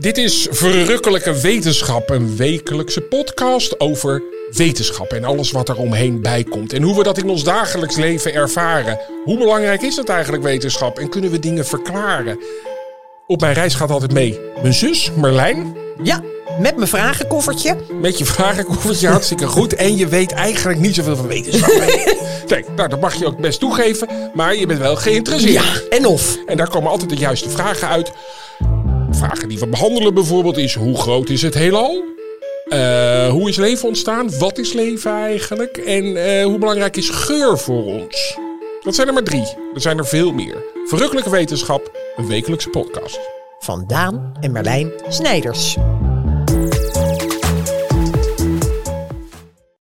Dit is Verrukkelijke Wetenschap, een wekelijkse podcast over wetenschap en alles wat er omheen bij komt. En hoe we dat in ons dagelijks leven ervaren. Hoe belangrijk is het eigenlijk wetenschap en kunnen we dingen verklaren? Op mijn reis gaat altijd mee mijn zus Merlijn. Ja, met mijn vragenkoffertje. Met je vragenkoffertje, hartstikke goed. En je weet eigenlijk niet zoveel van wetenschap. Kijk, nou, dat mag je ook best toegeven. Maar je bent wel geïnteresseerd. Ja, en of. En daar komen altijd de juiste vragen uit. Vragen die we behandelen bijvoorbeeld is... hoe groot is het heelal? Eh, hoe is leven ontstaan? Wat is leven eigenlijk? En eh, hoe belangrijk is geur voor ons? Dat zijn er maar drie. Er zijn er veel meer. Verrukkelijke wetenschap, een wekelijkse podcast. Van Daan en Marlijn Snijders.